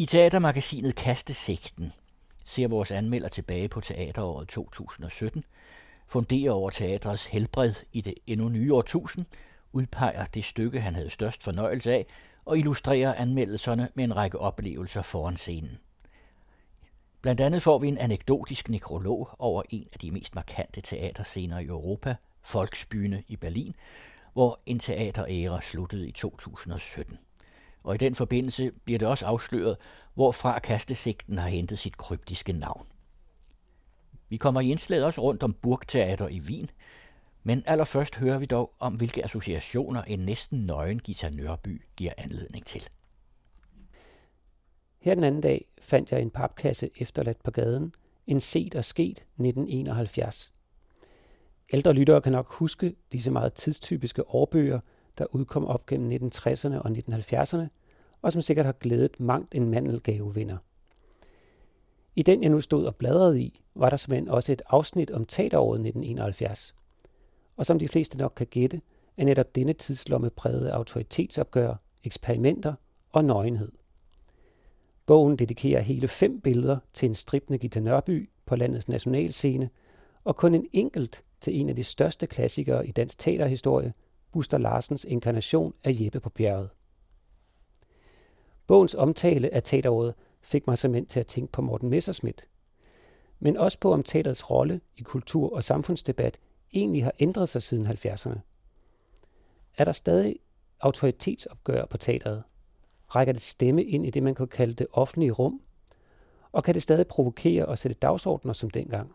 I teatermagasinet Kastesigten ser vores anmelder tilbage på teateråret 2017, funderer over teatrets helbred i det endnu nye årtusind, udpeger det stykke, han havde størst fornøjelse af, og illustrerer anmeldelserne med en række oplevelser foran scenen. Blandt andet får vi en anekdotisk nekrolog over en af de mest markante teaterscener i Europa, Folksbyene i Berlin, hvor en teateræra sluttede i 2017. Og i den forbindelse bliver det også afsløret, hvorfra kastesigten har hentet sit kryptiske navn. Vi kommer i indslaget også rundt om Burgteater i Wien, men allerførst hører vi dog om, hvilke associationer en næsten nøgen Gita Nørby giver anledning til. Her den anden dag fandt jeg en papkasse efterladt på gaden, en set og sket 1971. Ældre lyttere kan nok huske disse meget tidstypiske årbøger, der udkom op gennem 1960'erne og 1970'erne, og som sikkert har glædet mangt en mandelgavevinder. I den, jeg nu stod og bladrede i, var der simpelthen også et afsnit om teateråret 1971. Og som de fleste nok kan gætte, er netop denne tidslomme præget af autoritetsopgør, eksperimenter og nøgenhed. Bogen dedikerer hele fem billeder til en stribende Gita Nørby på landets nationalscene, og kun en enkelt til en af de største klassikere i dansk teaterhistorie, Buster Larsens inkarnation af Jeppe på bjerget. Bogens omtale af teateråret fik mig som til at tænke på Morten Messerschmidt, men også på om teaterets rolle i kultur- og samfundsdebat egentlig har ændret sig siden 70'erne. Er der stadig autoritetsopgør på teateret? Rækker det stemme ind i det, man kunne kalde det offentlige rum? Og kan det stadig provokere og sætte dagsordner som dengang?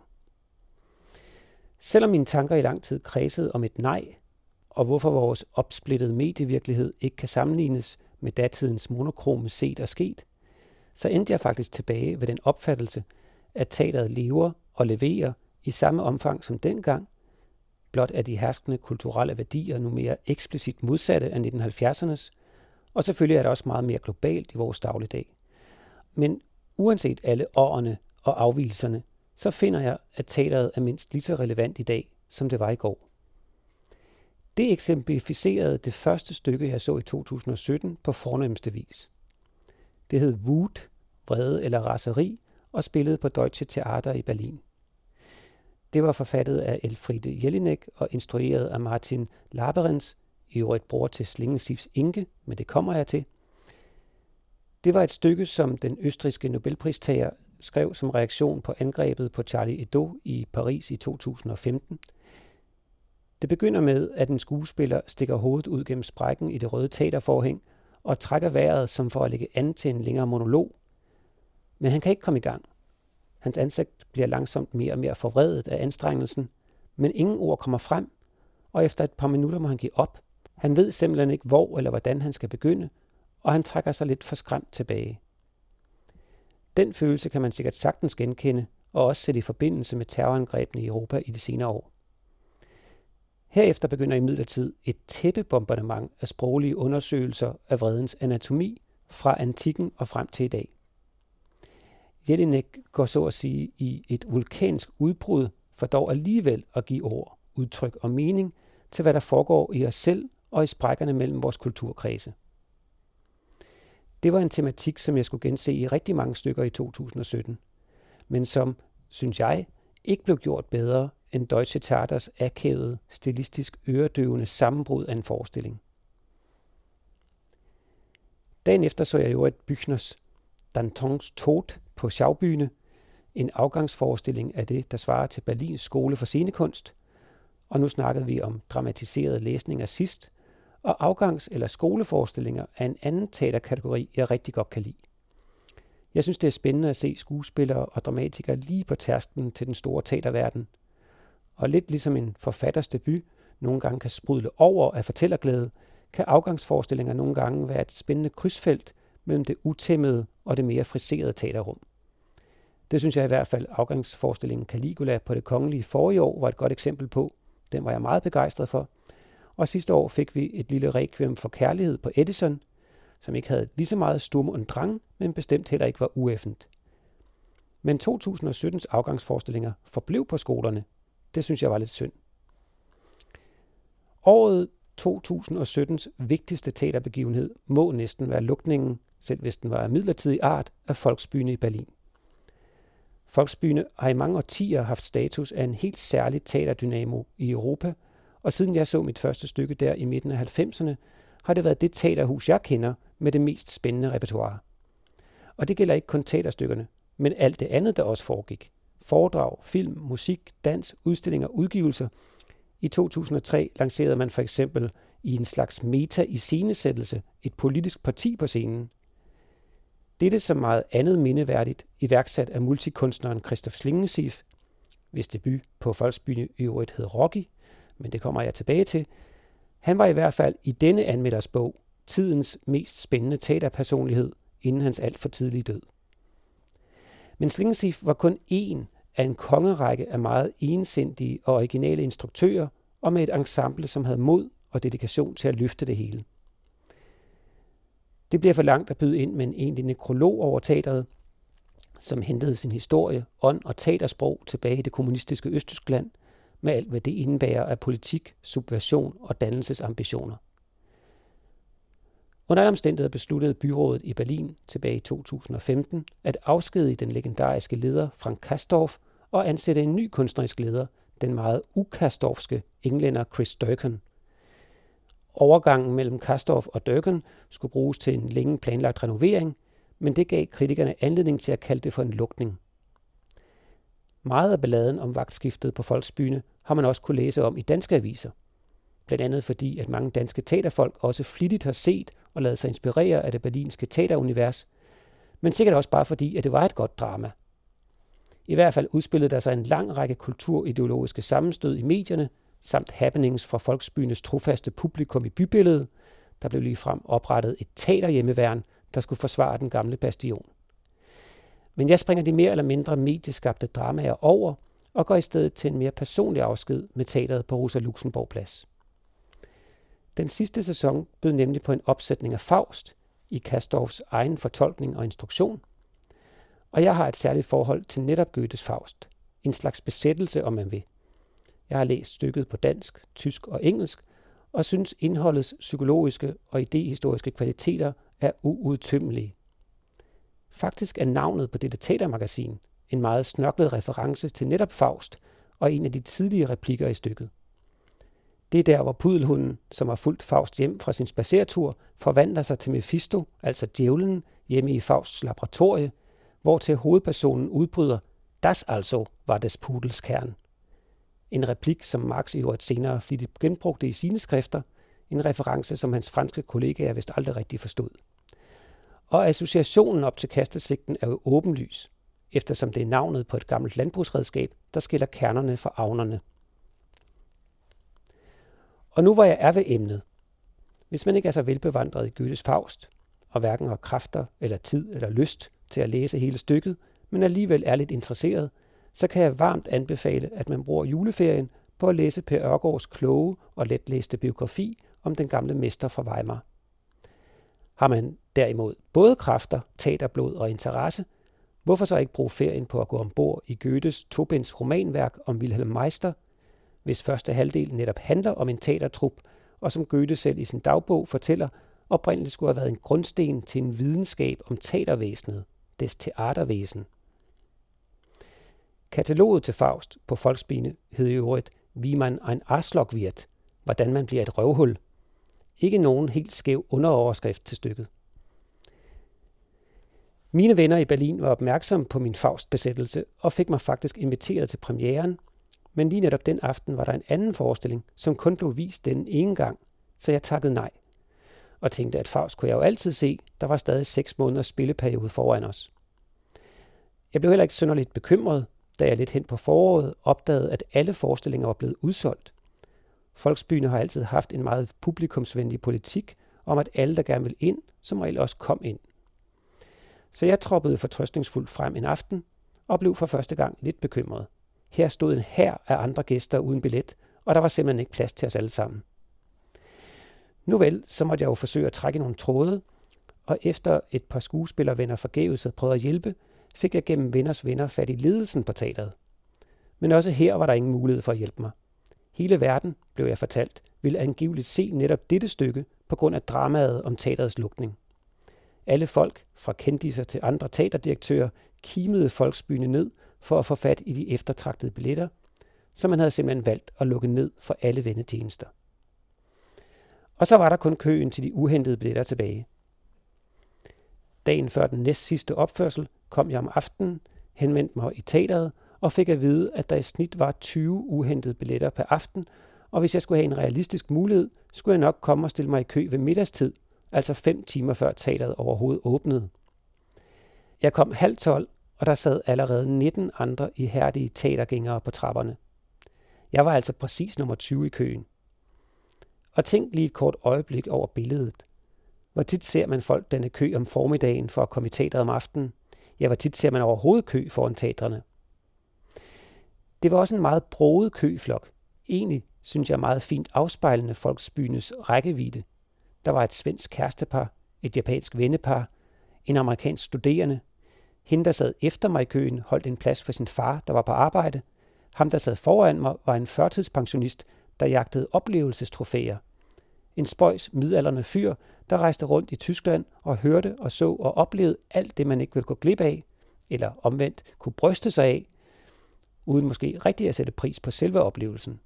Selvom mine tanker i lang tid kredsede om et nej, og hvorfor vores opsplittede medievirkelighed ikke kan sammenlignes med datidens monokrome set og sket, så endte jeg faktisk tilbage ved den opfattelse, at teateret lever og leverer i samme omfang som dengang, blot er de herskende kulturelle værdier nu mere eksplicit modsatte af 1970'ernes, og selvfølgelig er det også meget mere globalt i vores dagligdag. Men uanset alle årene og afvielserne, så finder jeg, at teateret er mindst lige så relevant i dag, som det var i går. Det eksemplificerede det første stykke, jeg så i 2017 på fornemmeste vis. Det hed Wut, vrede eller raseri, og spillede på Deutsche Theater i Berlin. Det var forfattet af Elfriede Jelinek og instrueret af Martin Laberens, i øvrigt bror til Slingesifs Inke, men det kommer jeg til. Det var et stykke, som den østriske Nobelpristager skrev som reaktion på angrebet på Charlie Hebdo i Paris i 2015. Det begynder med, at en skuespiller stikker hovedet ud gennem sprækken i det røde teaterforhæng og trækker vejret som for at lægge an til en længere monolog. Men han kan ikke komme i gang. Hans ansigt bliver langsomt mere og mere forvredet af anstrengelsen, men ingen ord kommer frem, og efter et par minutter må han give op. Han ved simpelthen ikke, hvor eller hvordan han skal begynde, og han trækker sig lidt for skræmt tilbage. Den følelse kan man sikkert sagtens genkende, og også sætte i forbindelse med terrorangrebene i Europa i de senere år. Herefter begynder imidlertid et tæppebombardement af sproglige undersøgelser af vredens anatomi fra antikken og frem til i dag. Jelinek går så at sige i et vulkansk udbrud for dog alligevel at give ord, udtryk og mening til, hvad der foregår i os selv og i sprækkerne mellem vores kulturkredse. Det var en tematik, som jeg skulle gense i rigtig mange stykker i 2017, men som, synes jeg, ikke blev gjort bedre end Deutsche Theaters akavede, stilistisk øredøvende sammenbrud af en forestilling. Dagen efter så jeg jo et Büchners Dantons Tod på Schaubyne, en afgangsforestilling af det, der svarer til Berlins skole for scenekunst, og nu snakkede vi om dramatiseret læsninger sidst, og afgangs- eller skoleforestillinger er en anden teaterkategori, jeg rigtig godt kan lide. Jeg synes, det er spændende at se skuespillere og dramatikere lige på tærsklen til den store teaterverden. Og lidt ligesom en forfatters debut nogle gange kan sprudle over af fortællerglæde, kan afgangsforestillinger nogle gange være et spændende krydsfelt mellem det utæmmede og det mere friserede teaterrum. Det synes jeg i hvert fald afgangsforestillingen Caligula på det kongelige forrige år var et godt eksempel på. Den var jeg meget begejstret for. Og sidste år fik vi et lille requiem for kærlighed på Edison, som ikke havde lige så meget stum og drang, men bestemt heller ikke var ueffent. Men 2017's afgangsforestillinger forblev på skolerne. Det synes jeg var lidt synd. Året 2017's vigtigste teaterbegivenhed må næsten være lukningen selv hvis den var af midlertidig art, af Folksbyne i Berlin. Folksbyne har i mange årtier haft status af en helt særlig teaterdynamo i Europa, og siden jeg så mit første stykke der i midten af 90'erne, har det været det teaterhus, jeg kender, med det mest spændende repertoire. Og det gælder ikke kun teaterstykkerne, men alt det andet, der også foregik. Foredrag, film, musik, dans, udstillinger, udgivelser. I 2003 lancerede man for eksempel i en slags meta-iscenesættelse et politisk parti på scenen. Dette som meget andet mindeværdigt iværksat af multikunstneren Christoph Slingensief, hvis debut på Folksbyen i øvrigt hed Rocky, men det kommer jeg tilbage til. Han var i hvert fald i denne anmelders bog tidens mest spændende teaterpersonlighed inden hans alt for tidlige død. Men Slingensief var kun én af en kongerække af meget ensindige og originale instruktører og med et ensemble, som havde mod og dedikation til at løfte det hele. Det bliver for langt at byde ind med en egentlig nekrolog over teateret, som hentede sin historie, ånd og teatersprog tilbage i det kommunistiske Østtyskland, med alt hvad det indebærer af politik, subversion og dannelsesambitioner. Under alle omstændigheder besluttede byrådet i Berlin tilbage i 2015 at afskedige den legendariske leder Frank Kastorf og ansætte en ny kunstnerisk leder, den meget ukastorfske englænder Chris Durkin. Overgangen mellem Kastorf og Durkin skulle bruges til en længe planlagt renovering, men det gav kritikerne anledning til at kalde det for en lukning. Meget af balladen om vagtskiftet på Folksbyne har man også kunne læse om i danske aviser. Blandt andet fordi, at mange danske teaterfolk også flittigt har set og lade sig inspirere af det berlinske teaterunivers, men sikkert også bare fordi, at det var et godt drama. I hvert fald udspillede der sig en lang række kulturideologiske sammenstød i medierne, samt happenings fra folksbyens trofaste publikum i bybilledet. Der blev lige frem oprettet et teaterhjemmeværn, der skulle forsvare den gamle bastion. Men jeg springer de mere eller mindre medieskabte dramaer over og går i stedet til en mere personlig afsked med teateret på Rosa Luxemburg Plads. Den sidste sæson bød nemlig på en opsætning af Faust i Kastorfs egen fortolkning og instruktion. Og jeg har et særligt forhold til netop Goethes Faust. En slags besættelse, om man vil. Jeg har læst stykket på dansk, tysk og engelsk, og synes indholdets psykologiske og idehistoriske kvaliteter er uudtømmelige. Faktisk er navnet på dette teatermagasin en meget snørklet reference til netop Faust og en af de tidlige replikker i stykket. Det er der, hvor pudelhunden, som har fulgt Faust hjem fra sin spaceretur, forvandler sig til Mephisto, altså djævlen, hjemme i Fausts laboratorie, hvor til hovedpersonen udbryder, das altså var des pudels kern. En replik, som Marx i øvrigt senere flittigt genbrugte i sine skrifter, en reference, som hans franske kollegaer vist aldrig rigtig forstod. Og associationen op til kastesigten er jo åbenlys, eftersom det er navnet på et gammelt landbrugsredskab, der skiller kernerne fra avnerne. Og nu hvor jeg er ved emnet. Hvis man ikke er så velbevandret i Goethes Faust, og hverken har kræfter eller tid eller lyst til at læse hele stykket, men alligevel er lidt interesseret, så kan jeg varmt anbefale, at man bruger juleferien på at læse Per Ørgaards kloge og letlæste biografi om den gamle mester fra Weimar. Har man derimod både kræfter, teaterblod og interesse, hvorfor så ikke bruge ferien på at gå ombord i Goethes Tobins romanværk om Wilhelm Meister, hvis første halvdel netop handler om en teatertrup, og som Goethe selv i sin dagbog fortæller, oprindeligt skulle have været en grundsten til en videnskab om teatervæsenet, des teatervæsen. Kataloget til Faust på Folksbine hed i øvrigt Wie man ein Arschloch wird, hvordan man bliver et røvhul. Ikke nogen helt skæv underoverskrift til stykket. Mine venner i Berlin var opmærksomme på min Faust-besættelse og fik mig faktisk inviteret til premieren, men lige netop den aften var der en anden forestilling, som kun blev vist den ene gang, så jeg takkede nej. Og tænkte, at Faust kunne jeg jo altid se, der var stadig seks måneders spilleperiode foran os. Jeg blev heller ikke synderligt bekymret, da jeg lidt hen på foråret opdagede, at alle forestillinger var blevet udsolgt. Folksbyen har altid haft en meget publikumsvenlig politik om, at alle, der gerne vil ind, som regel også kom ind. Så jeg troppede fortrøstningsfuldt frem en aften og blev for første gang lidt bekymret. Her stod en hær af andre gæster uden billet, og der var simpelthen ikke plads til os alle sammen. Nu vel, så måtte jeg jo forsøge at trække nogle tråde, og efter et par skuespillervenner forgæves havde prøvet at hjælpe, fik jeg gennem venners venner fat i ledelsen på teateret. Men også her var der ingen mulighed for at hjælpe mig. Hele verden, blev jeg fortalt, ville angiveligt se netop dette stykke på grund af dramaet om teaterets lukning. Alle folk, fra kendiser til andre teaterdirektører, kimede folksbyene ned for at få fat i de eftertragtede billetter, så man havde simpelthen valgt at lukke ned for alle vendetjenester. Og så var der kun køen til de uhentede billetter tilbage. Dagen før den næst sidste opførsel kom jeg om aftenen, henvendte mig i teateret og fik at vide, at der i snit var 20 uhentede billetter per aften, og hvis jeg skulle have en realistisk mulighed, skulle jeg nok komme og stille mig i kø ved middagstid, altså fem timer før teateret overhovedet åbnede. Jeg kom halv tolv, og der sad allerede 19 andre ihærdige teatergængere på trapperne. Jeg var altså præcis nummer 20 i køen. Og tænk lige et kort øjeblik over billedet. Hvor tit ser man folk denne kø om formiddagen for at komme i teateret om aftenen? Ja, hvor tit ser man overhovedet kø foran teatrene? Det var også en meget broet køflok. Egentlig synes jeg meget fint afspejlende folksbynes rækkevidde. Der var et svensk kærestepar, et japansk vennepar, en amerikansk studerende. Hende, der sad efter mig i køen, holdt en plads for sin far, der var på arbejde. Ham, der sad foran mig, var en førtidspensionist, der jagtede oplevelsestrofæer. En spøjs midalderne fyr, der rejste rundt i Tyskland og hørte og så og oplevede alt det, man ikke ville gå glip af, eller omvendt kunne bryste sig af, uden måske rigtig at sætte pris på selve oplevelsen.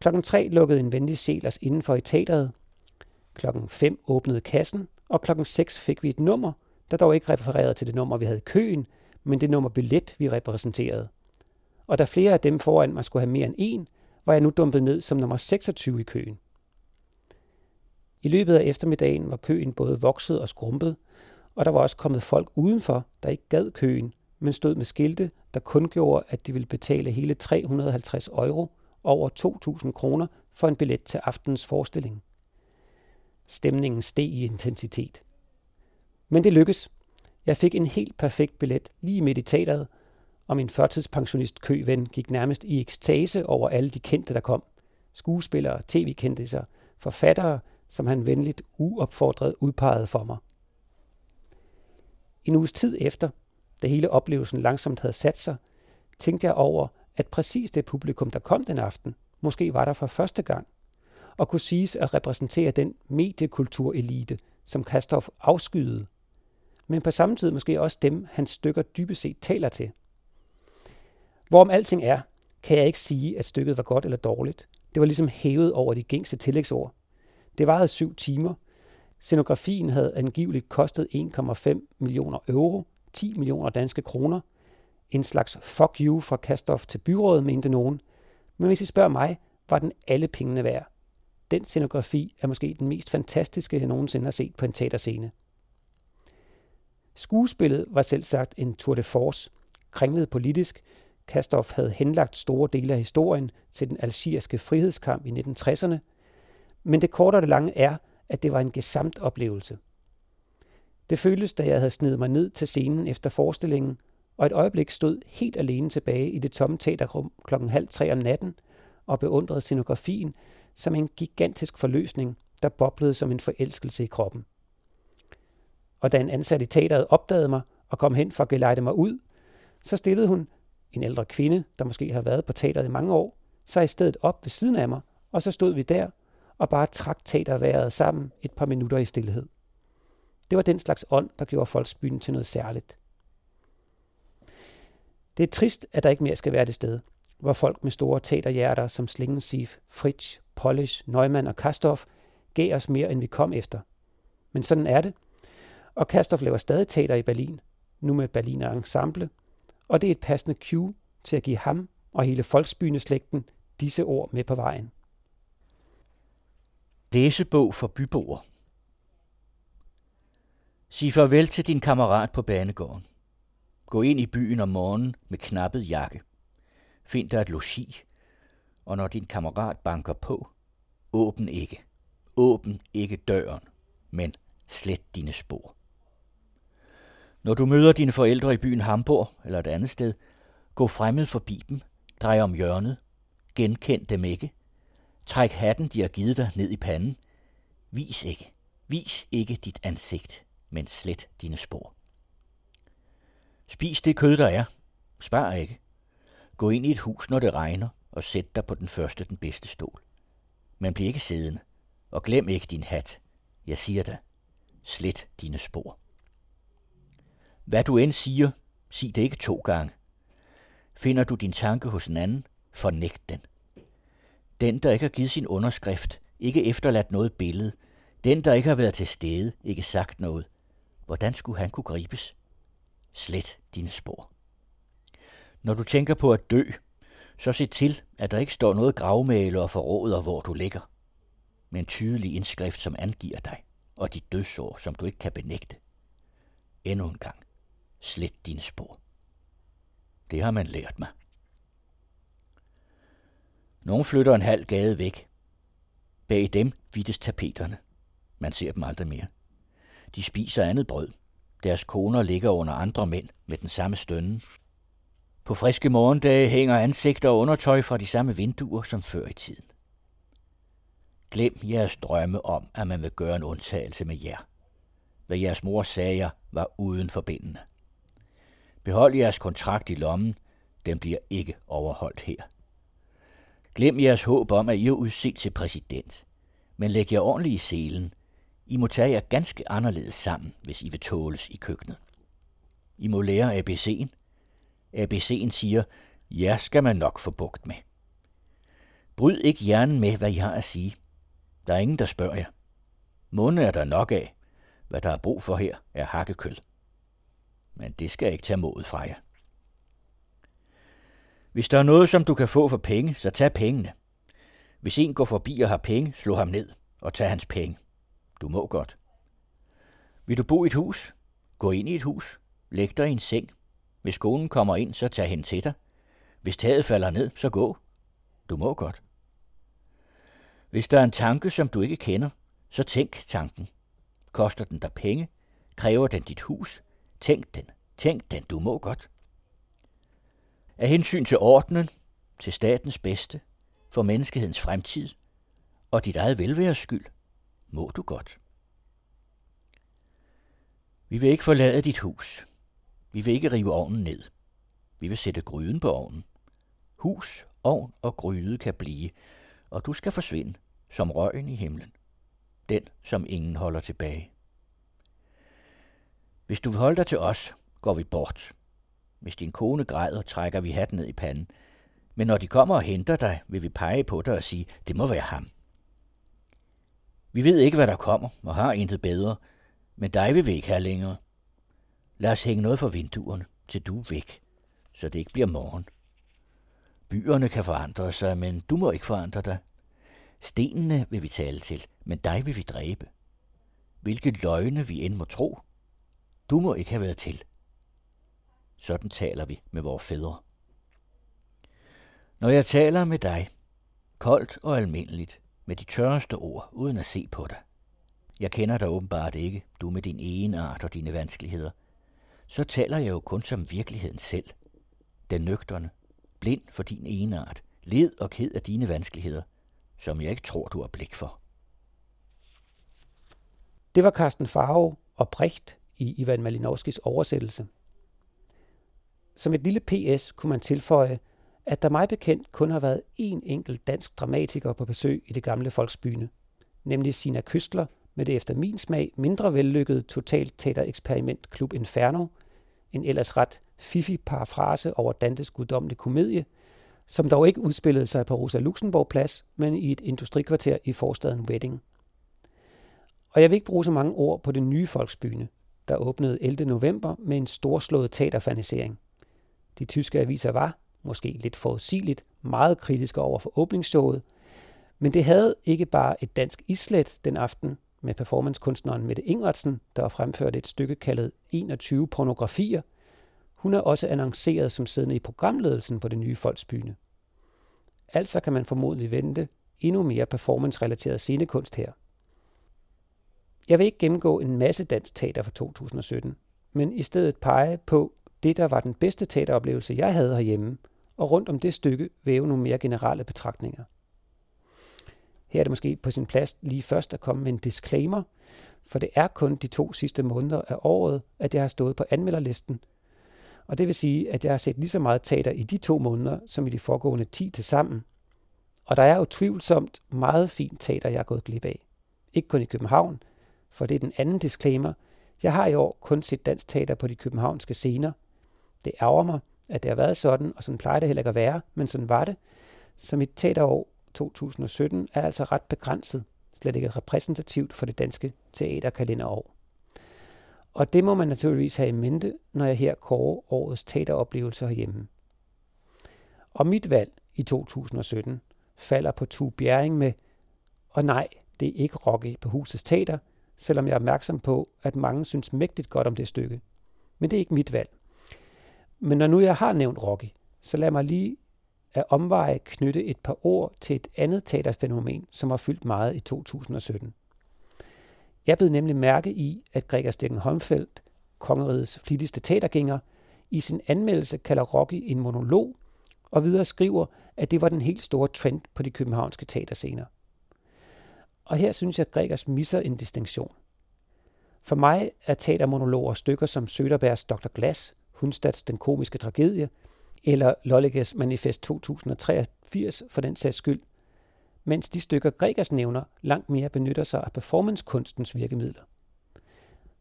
Klokken 3 lukkede en venlig sjæl os indenfor i teateret. Klokken 5 åbnede kassen, og klokken 6 fik vi et nummer, der dog ikke refererede til det nummer, vi havde i køen, men det nummer billet, vi repræsenterede. Og da flere af dem foran mig skulle have mere end en, var jeg nu dumpet ned som nummer 26 i køen. I løbet af eftermiddagen var køen både vokset og skrumpet, og der var også kommet folk udenfor, der ikke gad køen, men stod med skilte, der kun gjorde, at de ville betale hele 350 euro, over 2.000 kroner, for en billet til aftens forestilling. Stemningen steg i intensitet. Men det lykkedes. Jeg fik en helt perfekt billet lige midt i teateret, og min førtidspensionist køven gik nærmest i ekstase over alle de kendte, der kom. Skuespillere, tv-kendte forfattere, som han venligt uopfordret udpegede for mig. En uges tid efter, da hele oplevelsen langsomt havde sat sig, tænkte jeg over, at præcis det publikum, der kom den aften, måske var der for første gang, og kunne siges at repræsentere den mediekulturelite, som Kastorf afskyede, men på samme tid måske også dem, hans stykker dybest set taler til. Hvorom alting er, kan jeg ikke sige, at stykket var godt eller dårligt. Det var ligesom hævet over de gængse tillægsord. Det varede syv timer. Scenografien havde angiveligt kostet 1,5 millioner euro, 10 millioner danske kroner. En slags fuck you fra Kastof til byrådet, mente nogen. Men hvis I spørger mig, var den alle pengene værd. Den scenografi er måske den mest fantastiske, jeg nogensinde har set på en teaterscene. Skuespillet var selv sagt en tour de force, kringlet politisk. Kastorf havde henlagt store dele af historien til den algeriske frihedskamp i 1960'erne, men det korte og det lange er, at det var en gesamt oplevelse. Det føltes, da jeg havde snedet mig ned til scenen efter forestillingen, og et øjeblik stod helt alene tilbage i det tomme teaterrum klokken halv tre om natten og beundrede scenografien som en gigantisk forløsning, der boblede som en forelskelse i kroppen. Og da en ansat i teateret opdagede mig og kom hen for at gelejte mig ud, så stillede hun, en ældre kvinde, der måske har været på teateret i mange år, sig i stedet op ved siden af mig, og så stod vi der og bare trak teaterværet sammen et par minutter i stillhed. Det var den slags ånd, der gjorde folksbyen til noget særligt. Det er trist, at der ikke mere skal være det sted, hvor folk med store teaterhjerter som Slingensief, Fritsch, Polish, Neumann og Kastorf gav os mere, end vi kom efter. Men sådan er det, og Kastorf laver stadig teater i Berlin, nu med Berliner Ensemble, og det er et passende cue til at give ham og hele folksbyen-slægten disse ord med på vejen. Læsebog for byboer. Sig farvel til din kammerat på banegården. Gå ind i byen om morgenen med knappet jakke. Find dig et logi, og når din kammerat banker på, åbn ikke. Åbn ikke døren, men slet dine spor. Når du møder dine forældre i byen Hamburg eller et andet sted, gå fremmed forbi dem, drej om hjørnet, genkend dem ikke, træk hatten, de har givet dig, ned i panden. Vis ikke, vis ikke dit ansigt, men slet dine spor. Spis det kød, der er. Spar ikke. Gå ind i et hus, når det regner, og sæt dig på den første, den bedste stol. Men bliv ikke siddende, og glem ikke din hat. Jeg siger dig, Slet dine spor. Hvad du end siger, sig det ikke to gange. Finder du din tanke hos en anden, fornægt den. Den, der ikke har givet sin underskrift, ikke efterladt noget billede, den, der ikke har været til stede, ikke sagt noget, hvordan skulle han kunne gribes? Slet dine spor. Når du tænker på at dø, så se til, at der ikke står noget gravmale og forråder, hvor du ligger, men tydelig indskrift, som angiver dig, og dit dødsår, som du ikke kan benægte. Endnu en gang, slet dine spor. Det har man lært mig. Nogle flytter en halv gade væk. Bag dem vittes tapeterne. Man ser dem aldrig mere. De spiser andet brød. Deres koner ligger under andre mænd med den samme stønne. På friske morgendage hænger ansigter og undertøj fra de samme vinduer som før i tiden. Glem jeres drømme om, at man vil gøre en undtagelse med jer. Hvad jeres mor sagde jer, var uden forbindende. Behold jeres kontrakt i lommen, den bliver ikke overholdt her. Glem jeres håb om, at I er udset til præsident. Men læg jer ordentligt i selen. I må tage jer ganske anderledes sammen, hvis I vil tåles i køkkenet. I må lære ABC'en. ABC'en siger, jer skal man nok få bugt med. Bryd ikke hjernen med, hvad I har at sige. Der er ingen, der spørger jer. Måne er der nok af. Hvad der er brug for her, er hakkekød. Men det skal ikke tage modet fra jer. Hvis der er noget, som du kan få for penge, så tag pengene. Hvis en går forbi og har penge, slå ham ned og tag hans penge. Du må godt. Vil du bo i et hus? Gå ind i et hus. Læg dig i en seng. Hvis konen kommer ind, så tag hende til dig. Hvis taget falder ned, så gå. Du må godt. Hvis der er en tanke, som du ikke kender, så tænk tanken. Koster den dig penge? Kræver den dit hus? Tænk den. Tænk den. Du må godt. Af hensyn til ordenen, til statens bedste, for menneskehedens fremtid og dit eget velværes skyld, må du godt. Vi vil ikke forlade dit hus. Vi vil ikke rive ovnen ned. Vi vil sætte gryden på ovnen. Hus, ovn og gryde kan blive, og du skal forsvinde som røgen i himlen. Den, som ingen holder tilbage. Hvis du vil holde dig til os, går vi bort. Hvis din kone græder, trækker vi hatten ned i panden. Men når de kommer og henter dig, vil vi pege på dig og sige, det må være ham. Vi ved ikke, hvad der kommer, og har intet bedre, men dig vil vi ikke have længere. Lad os hænge noget for vinduerne, til du er væk, så det ikke bliver morgen. Byerne kan forandre sig, men du må ikke forandre dig. Stenene vil vi tale til, men dig vil vi dræbe. Hvilke løgne vi end må tro, du må ikke have været til. Sådan taler vi med vores fædre. Når jeg taler med dig, koldt og almindeligt, med de tørreste ord, uden at se på dig. Jeg kender dig åbenbart ikke, du med din ene art og dine vanskeligheder. Så taler jeg jo kun som virkeligheden selv. Den nøgterne, blind for din ene art, led og ked af dine vanskeligheder, som jeg ikke tror, du har blik for. Det var Carsten Farve og Brecht i Ivan Malinovskis oversættelse. Som et lille PS kunne man tilføje, at der mig bekendt kun har været én enkelt dansk dramatiker på besøg i det gamle Folksbyne, nemlig Sina Kystler med det efter min smag mindre vellykkede totalt teatereksperiment Klub Inferno, en ellers ret fifi parafrase over Dantes guddommelige komedie, som dog ikke udspillede sig på Rosa Luxemburg Plads, men i et industrikvarter i forstaden Wedding. Og jeg vil ikke bruge så mange ord på det nye Folksbyne, der åbnede 11. november med en storslået teaterfanisering. De tyske aviser var, måske lidt forudsigeligt, meget kritiske over for åbningsshowet, men det havde ikke bare et dansk islet den aften med performancekunstneren Mette Ingvartsen, der har fremført et stykke kaldet 21 pornografier. Hun er også annonceret som siddende i programledelsen på det nye Folksbyne. Altså kan man formodentlig vente endnu mere performance-relateret scenekunst her. Jeg vil ikke gennemgå en masse dansk teater fra 2017, men i stedet pege på det, der var den bedste teateroplevelse, jeg havde herhjemme, og rundt om det stykke væve nogle mere generelle betragtninger. Her er det måske på sin plads lige først at komme med en disclaimer, for det er kun de to sidste måneder af året, at jeg har stået på anmelderlisten. Og det vil sige, at jeg har set lige så meget teater i de to måneder, som i de foregående 10 til sammen. Og der er jo tvivlsomt meget fint teater, jeg er gået glip af. Ikke kun i København, for det er den anden disclaimer. Jeg har i år kun set dansk teater på de københavnske scener. Det ærger mig, at det har været sådan, og sådan plejer det heller ikke at være, men sådan var det. Så mit teaterår 2017 er altså ret begrænset, slet ikke repræsentativt for det danske teaterkalenderår. Og det må man naturligvis have i mente, når jeg her kårer årets teateroplevelser herhjemme. Og mit valg i 2017 falder på Tue Bjerring med, og nej, det er ikke Rocky på husets teater, selvom jeg er opmærksom på, at mange synes mægtigt godt om det stykke. Men det er ikke mit valg. Men når nu jeg har nævnt Rocky, så lad mig lige af omveje knytte et par ord til et andet teaterfænomen, som har fyldt meget i 2017. Jeg blev nemlig mærke i, at Gregers Stikken Holmfeldt, kongerigets flittigste teatergænger, i sin anmeldelse kalder Rocky en monolog, og videre skriver, at det var den helt store trend på de københavnske teaterscener. Og her synes jeg, at Gregers misser en distinktion. For mig er teatermonologer stykker som Søderbergs Dr. Glass, Hundstads Den komiske tragedie, eller Lolleges Manifest 2083 for den sags skyld, mens de stykker Gregers nævner langt mere benytter sig af performancekunstens virkemidler.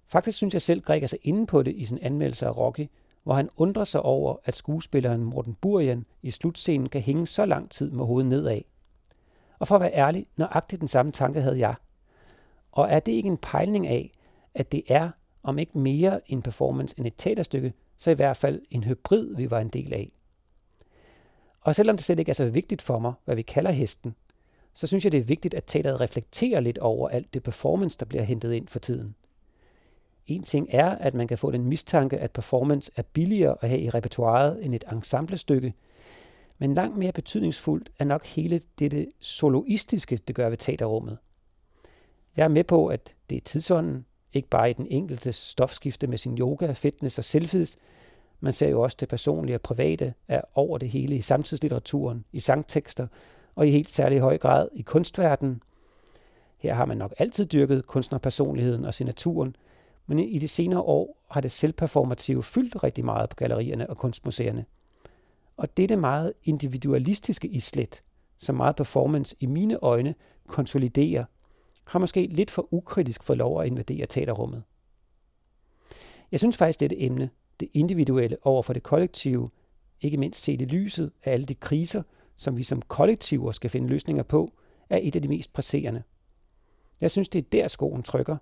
Faktisk synes jeg selv, Gregers er inde på det i sin anmeldelse af Rocky, hvor han undrer sig over, at skuespilleren Morten Burian i slutscenen kan hænge så lang tid med hovedet nedad. Og for at være ærlig, nøjagtigt den samme tanke havde jeg. Og er det ikke en pejling af, at det er, om ikke mere en performance end et teaterstykke, så i hvert fald en hybrid, vi var en del af. Og selvom det slet ikke er så vigtigt for mig, hvad vi kalder hesten, så synes jeg, det er vigtigt, at teateret reflekterer lidt over alt det performance, der bliver hentet ind for tiden. En ting er, at man kan få den mistanke, at performance er billigere at have i repertoiret end et ensemblestykke, men langt mere betydningsfuldt er nok hele dette soloistiske, det gør ved teaterrummet. Jeg er med på, at det er tidsånden, ikke bare i den enkelte stofskifte med sin yoga, fitness og selfies, man ser jo også det personlige og private er over det hele i samtidslitteraturen, i sangtekster og i helt særlig høj grad i kunstverdenen. Her har man nok altid dyrket kunstnerpersonligheden og signaturen, men i de senere år har det selvperformative fyldt rigtig meget på gallerierne og kunstmuseerne. Og dette meget individualistiske islet, som meget performance i mine øjne konsoliderer, har måske lidt for ukritisk fået lov at invadere teaterrummet. Jeg synes faktisk, dette emne, det individuelle over for det kollektive, ikke mindst set i lyset af alle de kriser, som vi som kollektiver skal finde løsninger på, er et af de mest presserende. Jeg synes, det er der skoen trykker,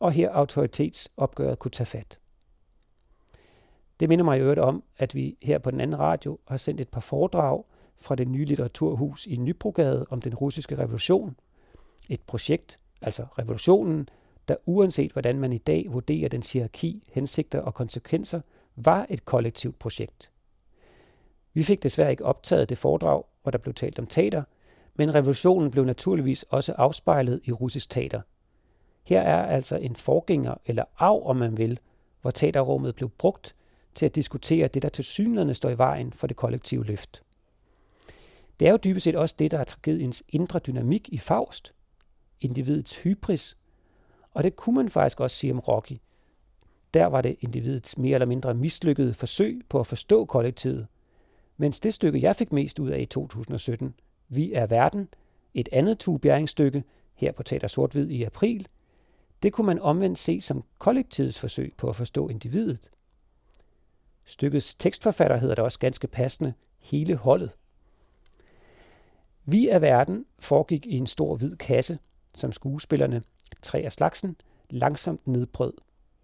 og her autoritetsopgøret kunne tage fat. Det minder mig i øvrigt om, at vi her på den anden radio har sendt et par foredrag fra det nye litteraturhus i Nybrogade om den russiske revolution. Et projekt, altså revolutionen, der uanset hvordan man i dag vurderer den hierarki, hensigter og konsekvenser, var et kollektivt projekt. Vi fik desværre ikke optaget det foredrag, hvor der blev talt om teater, men revolutionen blev naturligvis også afspejlet i russisk teater. Her er altså en forgænger, eller arv om man vil, hvor teaterrummet blev brugt til at diskutere det, der til synligheden står i vejen for det kollektive løft. Det er jo dybest set også det, der er tragediens indre dynamik i Faust, individets hybris, og det kunne man faktisk også sige om Rocky. Der var det individets mere eller mindre mislykkede forsøg på at forstå kollektivet, mens det stykke, jeg fik mest ud af i 2017, Vi er verden, et andet Tue her på Teater Sort-Hvid i april, det kunne man omvendt se som kollektivets forsøg på at forstå individet. Stykkets tekstforfatter hedder det også ganske passende hele holdet. Vi af verden foregik i en stor hvid kasse, som skuespillerne, tre af slagsen, langsomt nedbrød.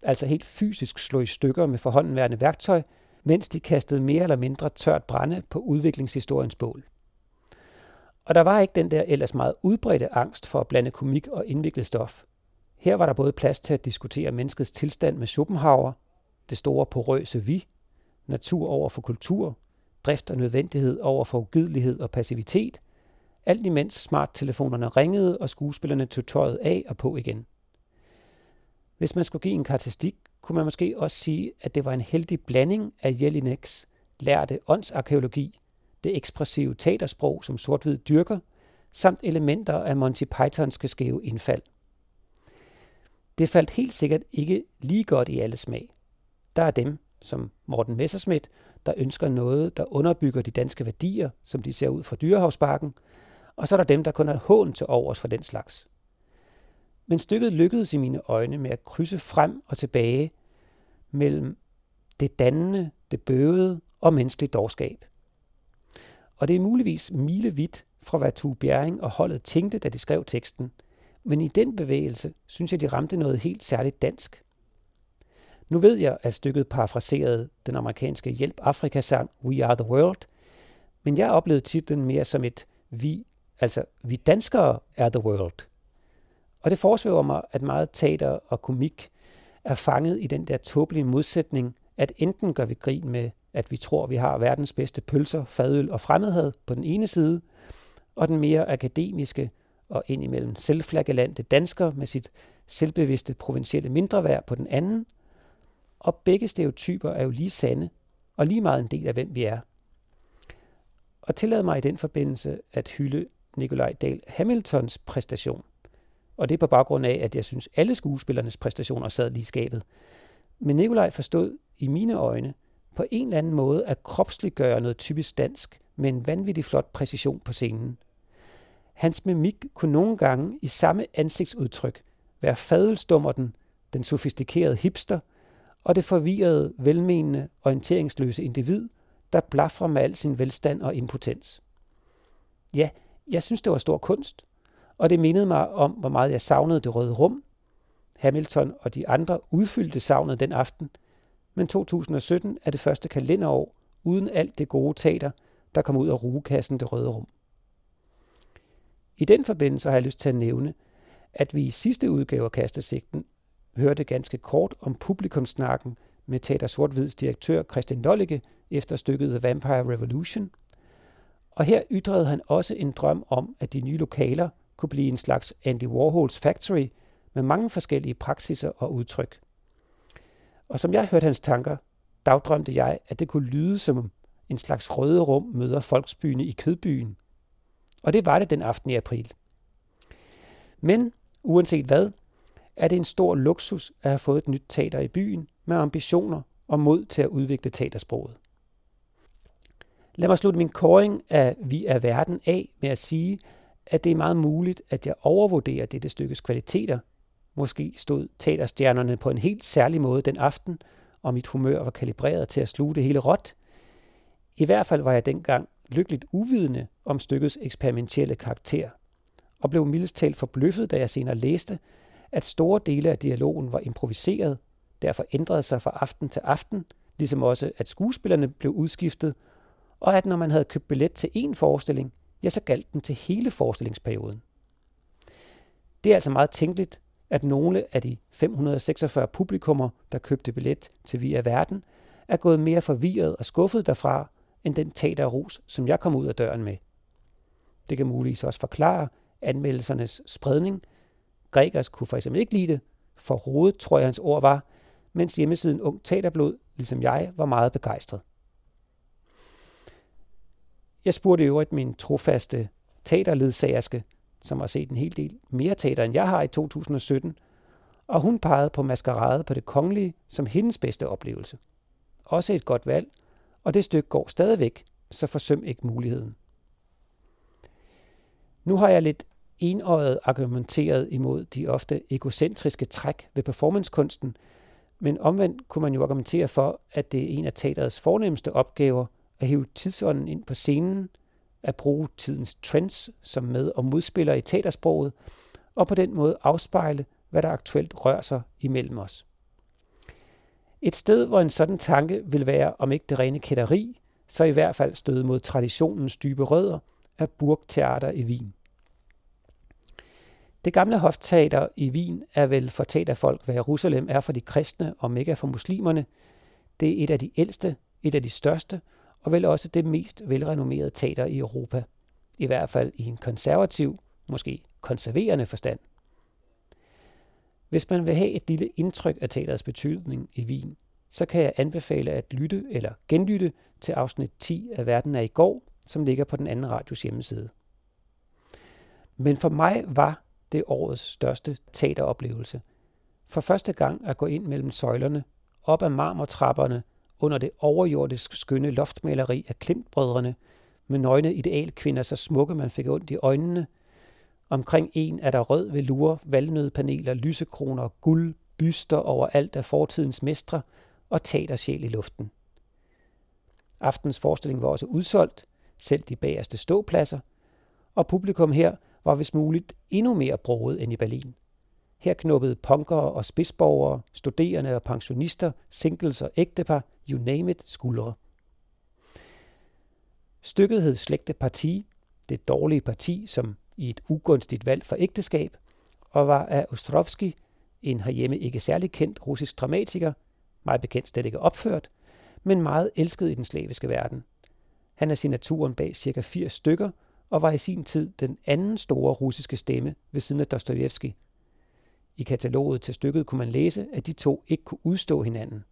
Altså helt fysisk slog i stykker med forhåndenværende værktøj, mens de kastede mere eller mindre tørt brænde på udviklingshistoriens bål. Og der var ikke den der ellers meget udbredte angst for at blande komik og indviklet stof. Her var der både plads til at diskutere menneskets tilstand med Schopenhauer, det store porøse vi, natur over for kultur, drift og nødvendighed over for ugidelighed og passivitet, alt imens smarttelefonerne ringede og skuespillerne tog tøjet af og på igen. Hvis man skulle give en karakteristik, kunne man måske også sige, at det var en heldig blanding af Jelineks lærte åndsarkeologi, det ekspressive teatersprog, som sort dyrker, samt elementer af Monty Pythonske skæve indfald. Det faldt helt sikkert ikke lige godt i alle smag. Der er dem, som Morten Messerschmidt, der ønsker noget, der underbygger de danske værdier, som de ser ud fra Dyrehavsparken, og så er der dem, der kun har hån til overs for den slags. Men stykket lykkedes i mine øjne med at krydse frem og tilbage mellem det dannende, det bøvede og menneskeligt dårskab. Og det er muligvis milevidt fra hvad Tue Bjerring og holdet tænkte, da de skrev teksten. Men i den bevægelse synes jeg, de ramte noget helt særligt dansk. Nu ved jeg, at stykket parafraserede den amerikanske Hjælp Afrika-sang We Are the World, men jeg oplevede titlen mere som et vi, altså vi danskere er the world. Og det forsvæver mig, at meget teater og komik er fanget i den der tåbelige modsætning, at enten gør vi grin med, at vi tror, vi har verdens bedste pølser, fadøl og fremmedhed på den ene side, og den mere akademiske og indimellem selvflagelante dansker med sit selvbevidste provincielle mindreværd på den anden. Og begge stereotyper er jo lige sande, og lige meget en del af, hvem vi er. Og tillad mig i den forbindelse at hylde Nikolaj Dahl Hamiltons præstation. Og det er på baggrund af, at jeg synes, alle skuespillernes præstationer sad lige skabet. Men Nikolaj forstod i mine øjne på en eller anden måde at kropsliggøre noget typisk dansk med en vanvittig flot præcision på scenen. Hans mimik kunne nogle gange i samme ansigtsudtryk være fadelstummerten, den sofistikerede hipster, og det forvirrede, velmenende, orienteringsløse individ, der blafrer med al sin velstand og impotens. Ja, jeg synes, det var stor kunst, og det mindede mig om, hvor meget jeg savnede det røde rum. Hamilton og de andre udfyldte savnet den aften, men 2017 er det første kalenderår uden alt det gode teater, der kom ud af rugekassen det røde rum. I den forbindelse har jeg lyst til at nævne, at vi i sidste udgave af Kastesigten hørte ganske kort om publikumsnakken med Teater Sort-Hvids direktør Christian Lollicke efter stykket The Vampire Revolution. Og her ytrede han også en drøm om, at de nye lokaler kunne blive en slags Andy Warhols Factory med mange forskellige praksiser og udtryk. Og som jeg hørte hans tanker, dagdrømte jeg, at det kunne lyde som en slags røde rum møder folksbyene i kødbyen. Og det var det den aften i april. Men uanset hvad, er det en stor luksus at have fået et nyt teater i byen med ambitioner og mod til at udvikle teatersproget. Lad mig slutte min koring af Vi er verden af med at sige, at det er meget muligt, at jeg overvurderer dette stykkes kvaliteter. Måske stod teaterstjernerne på en helt særlig måde den aften, og mit humør var kalibreret til at sluge det hele råt. I hvert fald var jeg dengang lykkeligt uvidende om stykkets eksperimentelle karakter, og blev mildest talt forbløffet, da jeg senere læste, at store dele af dialogen var improviseret, derfor ændrede sig fra aften til aften, ligesom også at skuespillerne blev udskiftet, og at når man havde købt billet til en forestilling, ja, så galt den til hele forestillingsperioden. Det er altså meget tænkeligt, at nogle af de 546 publikummer, der købte billet til Via Verden, er gået mere forvirret og skuffet derfra, end den teaterrus, som jeg kom ud af døren med. Det kan muligvis også forklare anmeldelsernes spredning. Gregers kunne for eksempel ikke lide det, for rodet tror jeg hans ord var, mens hjemmesiden Ung Teaterblod, ligesom jeg, var meget begejstret. Jeg spurgte i øvrigt min trofaste teaterledsagerske, som har set en hel del mere teater, end jeg har i 2017, og hun pegede på maskerade på det kongelige som hendes bedste oplevelse. Også et godt valg, og det stykke går stadigvæk, så forsøm ikke muligheden. Nu har jeg lidt enøjet argumenteret imod de ofte egocentriske træk ved performancekunsten, men omvendt kunne man jo argumentere for, at det er en af teaterets fornemmeste opgaver at hive tidsånden ind på scenen, at bruge tidens trends som med- og modspiller i teatersproget, og på den måde afspejle, hvad der aktuelt rører sig imellem os. Et sted, hvor en sådan tanke vil være, om ikke det rene kætteri, så i hvert fald støde mod traditionens dybe rødder, af burgteater i Wien. Det gamle hofteater i Wien er vel for teaterfolk, hvad Jerusalem er for de kristne og mega for muslimerne. Det er et af de ældste, et af de største, og vel også det mest velrenommerede teater i Europa. I hvert fald i en konservativ, måske konserverende forstand. Hvis man vil have et lille indtryk af teaterets betydning i Wien, så kan jeg anbefale at lytte eller genlytte til afsnit 10 af Verden er i går, som ligger på den anden radios hjemmeside. Men for mig var det årets største teateroplevelse. For første gang at gå ind mellem søjlerne, op ad marmortrapperne, under det overjordisk skønne loftmaleri af Klimtbrødrene, med nøgne idealkvinder så smukke, man fik ondt i øjnene, Omkring en er der rød velure, valnødpaneler, lysekroner, guld, byster over alt af fortidens mestre og teatersjæl i luften. Aftens forestilling var også udsolgt, selv de bagerste ståpladser, og publikum her var hvis muligt endnu mere broget end i Berlin. Her knuppede punkere og spidsborgere, studerende og pensionister, singles og ægtepar, you name it, skuldre. Stykket hed Slægte Parti, det dårlige parti, som i et ugunstigt valg for ægteskab, og var af Ostrovski, en herhjemme ikke særlig kendt russisk dramatiker, meget bekendt slet ikke opført, men meget elsket i den slaviske verden. Han er signaturen bag cirka 80 stykker, og var i sin tid den anden store russiske stemme ved siden af Dostojevski. I kataloget til stykket kunne man læse, at de to ikke kunne udstå hinanden.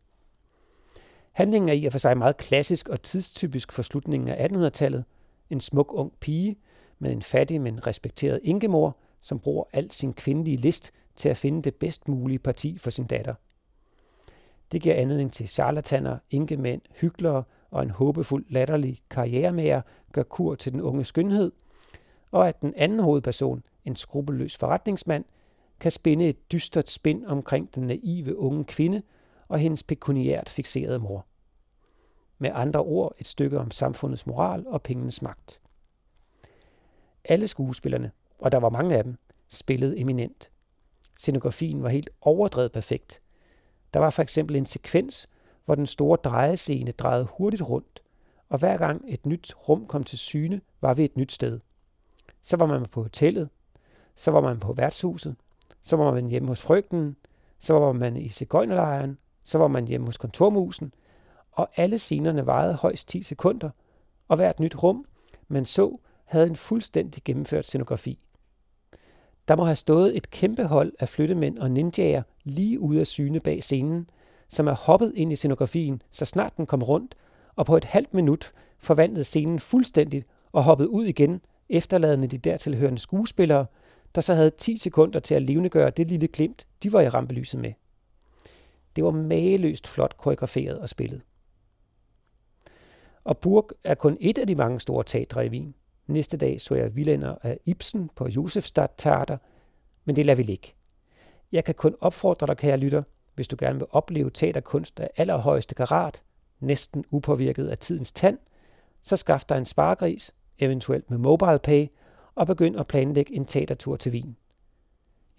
Handlingen er i og for sig meget klassisk og tidstypisk for slutningen af 1800-tallet. En smuk ung pige med en fattig, men respekteret enkemor, som bruger al sin kvindelige list til at finde det bedst mulige parti for sin datter. Det giver anledning til charlataner, enkemænd, hyklere og en håbefuld latterlig karrieremager gør kur til den unge skønhed, og at den anden hovedperson, en skrupelløs forretningsmand, kan spinde et dystert spind omkring den naive unge kvinde og hendes pekuniært fixerede mor. Med andre ord et stykke om samfundets moral og pengenes magt. Alle skuespillerne, og der var mange af dem, spillede eminent. Scenografien var helt overdrevet perfekt. Der var for eksempel en sekvens, hvor den store drejescene drejede hurtigt rundt, og hver gang et nyt rum kom til syne, var vi et nyt sted. Så var man på hotellet, så var man på værtshuset, så var man hjemme hos frygten, så var man i cigøjnerlejren, så var man hjemme hos kontormusen, og alle scenerne varede højst 10 sekunder, og hvert nyt rum, man så, havde en fuldstændig gennemført scenografi. Der må have stået et kæmpe hold af flyttemænd og ninjaer lige ude af syne bag scenen, som er hoppet ind i scenografien, så snart den kom rundt, og på et halvt minut forvandlede scenen fuldstændigt og hoppede ud igen, efterladende de dertilhørende skuespillere, der så havde 10 sekunder til at levendegøre det lille glimt, de var i rampelyset med. Det var mageløst flot koreograferet og spillet. Og Burg er kun et af de mange store teatre i Wien. Næste dag så jeg Villander af Ibsen på Josefstadt Teater, men det lader vi ligge. Jeg kan kun opfordre dig, kære lytter, hvis du gerne vil opleve teaterkunst af allerhøjeste karat, næsten upåvirket af tidens tand, så skaff dig en sparegris, eventuelt med mobile pay, og begynd at planlægge en teatertur til Wien.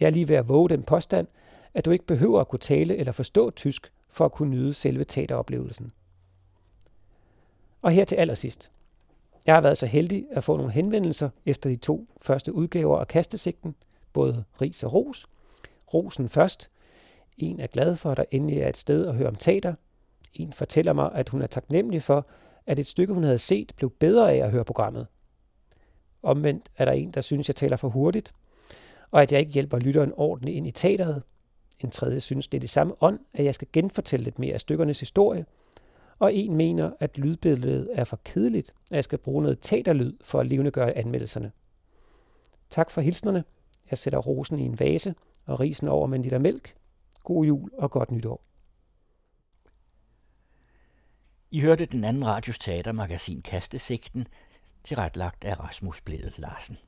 Jeg er lige ved at våge den påstand, at du ikke behøver at kunne tale eller forstå tysk for at kunne nyde selve teateroplevelsen. Og her til allersidst. Jeg har været så heldig at få nogle henvendelser efter de to første udgaver af Kastesigten, både ris og ros. Rosen først. En er glad for, at der endelig er et sted at høre om teater. En fortæller mig, at hun er taknemmelig for, at et stykke, hun havde set, blev bedre af at høre programmet. Omvendt er der en, der synes, jeg taler for hurtigt, og at jeg ikke hjælper lytteren ordentligt ind i teateret. En tredje synes, det er det samme ånd, at jeg skal genfortælle lidt mere af stykkernes historie, og en mener, at lydbilledet er for kedeligt, at jeg skal bruge noget teaterlyd for at levendegøre anmeldelserne. Tak for hilsnerne. Jeg sætter rosen i en vase og risen over med en liter mælk. God jul og godt nytår. I hørte den anden radios teatermagasin Kastesigten, tilrettelagt af Rasmus Bledel Larsen.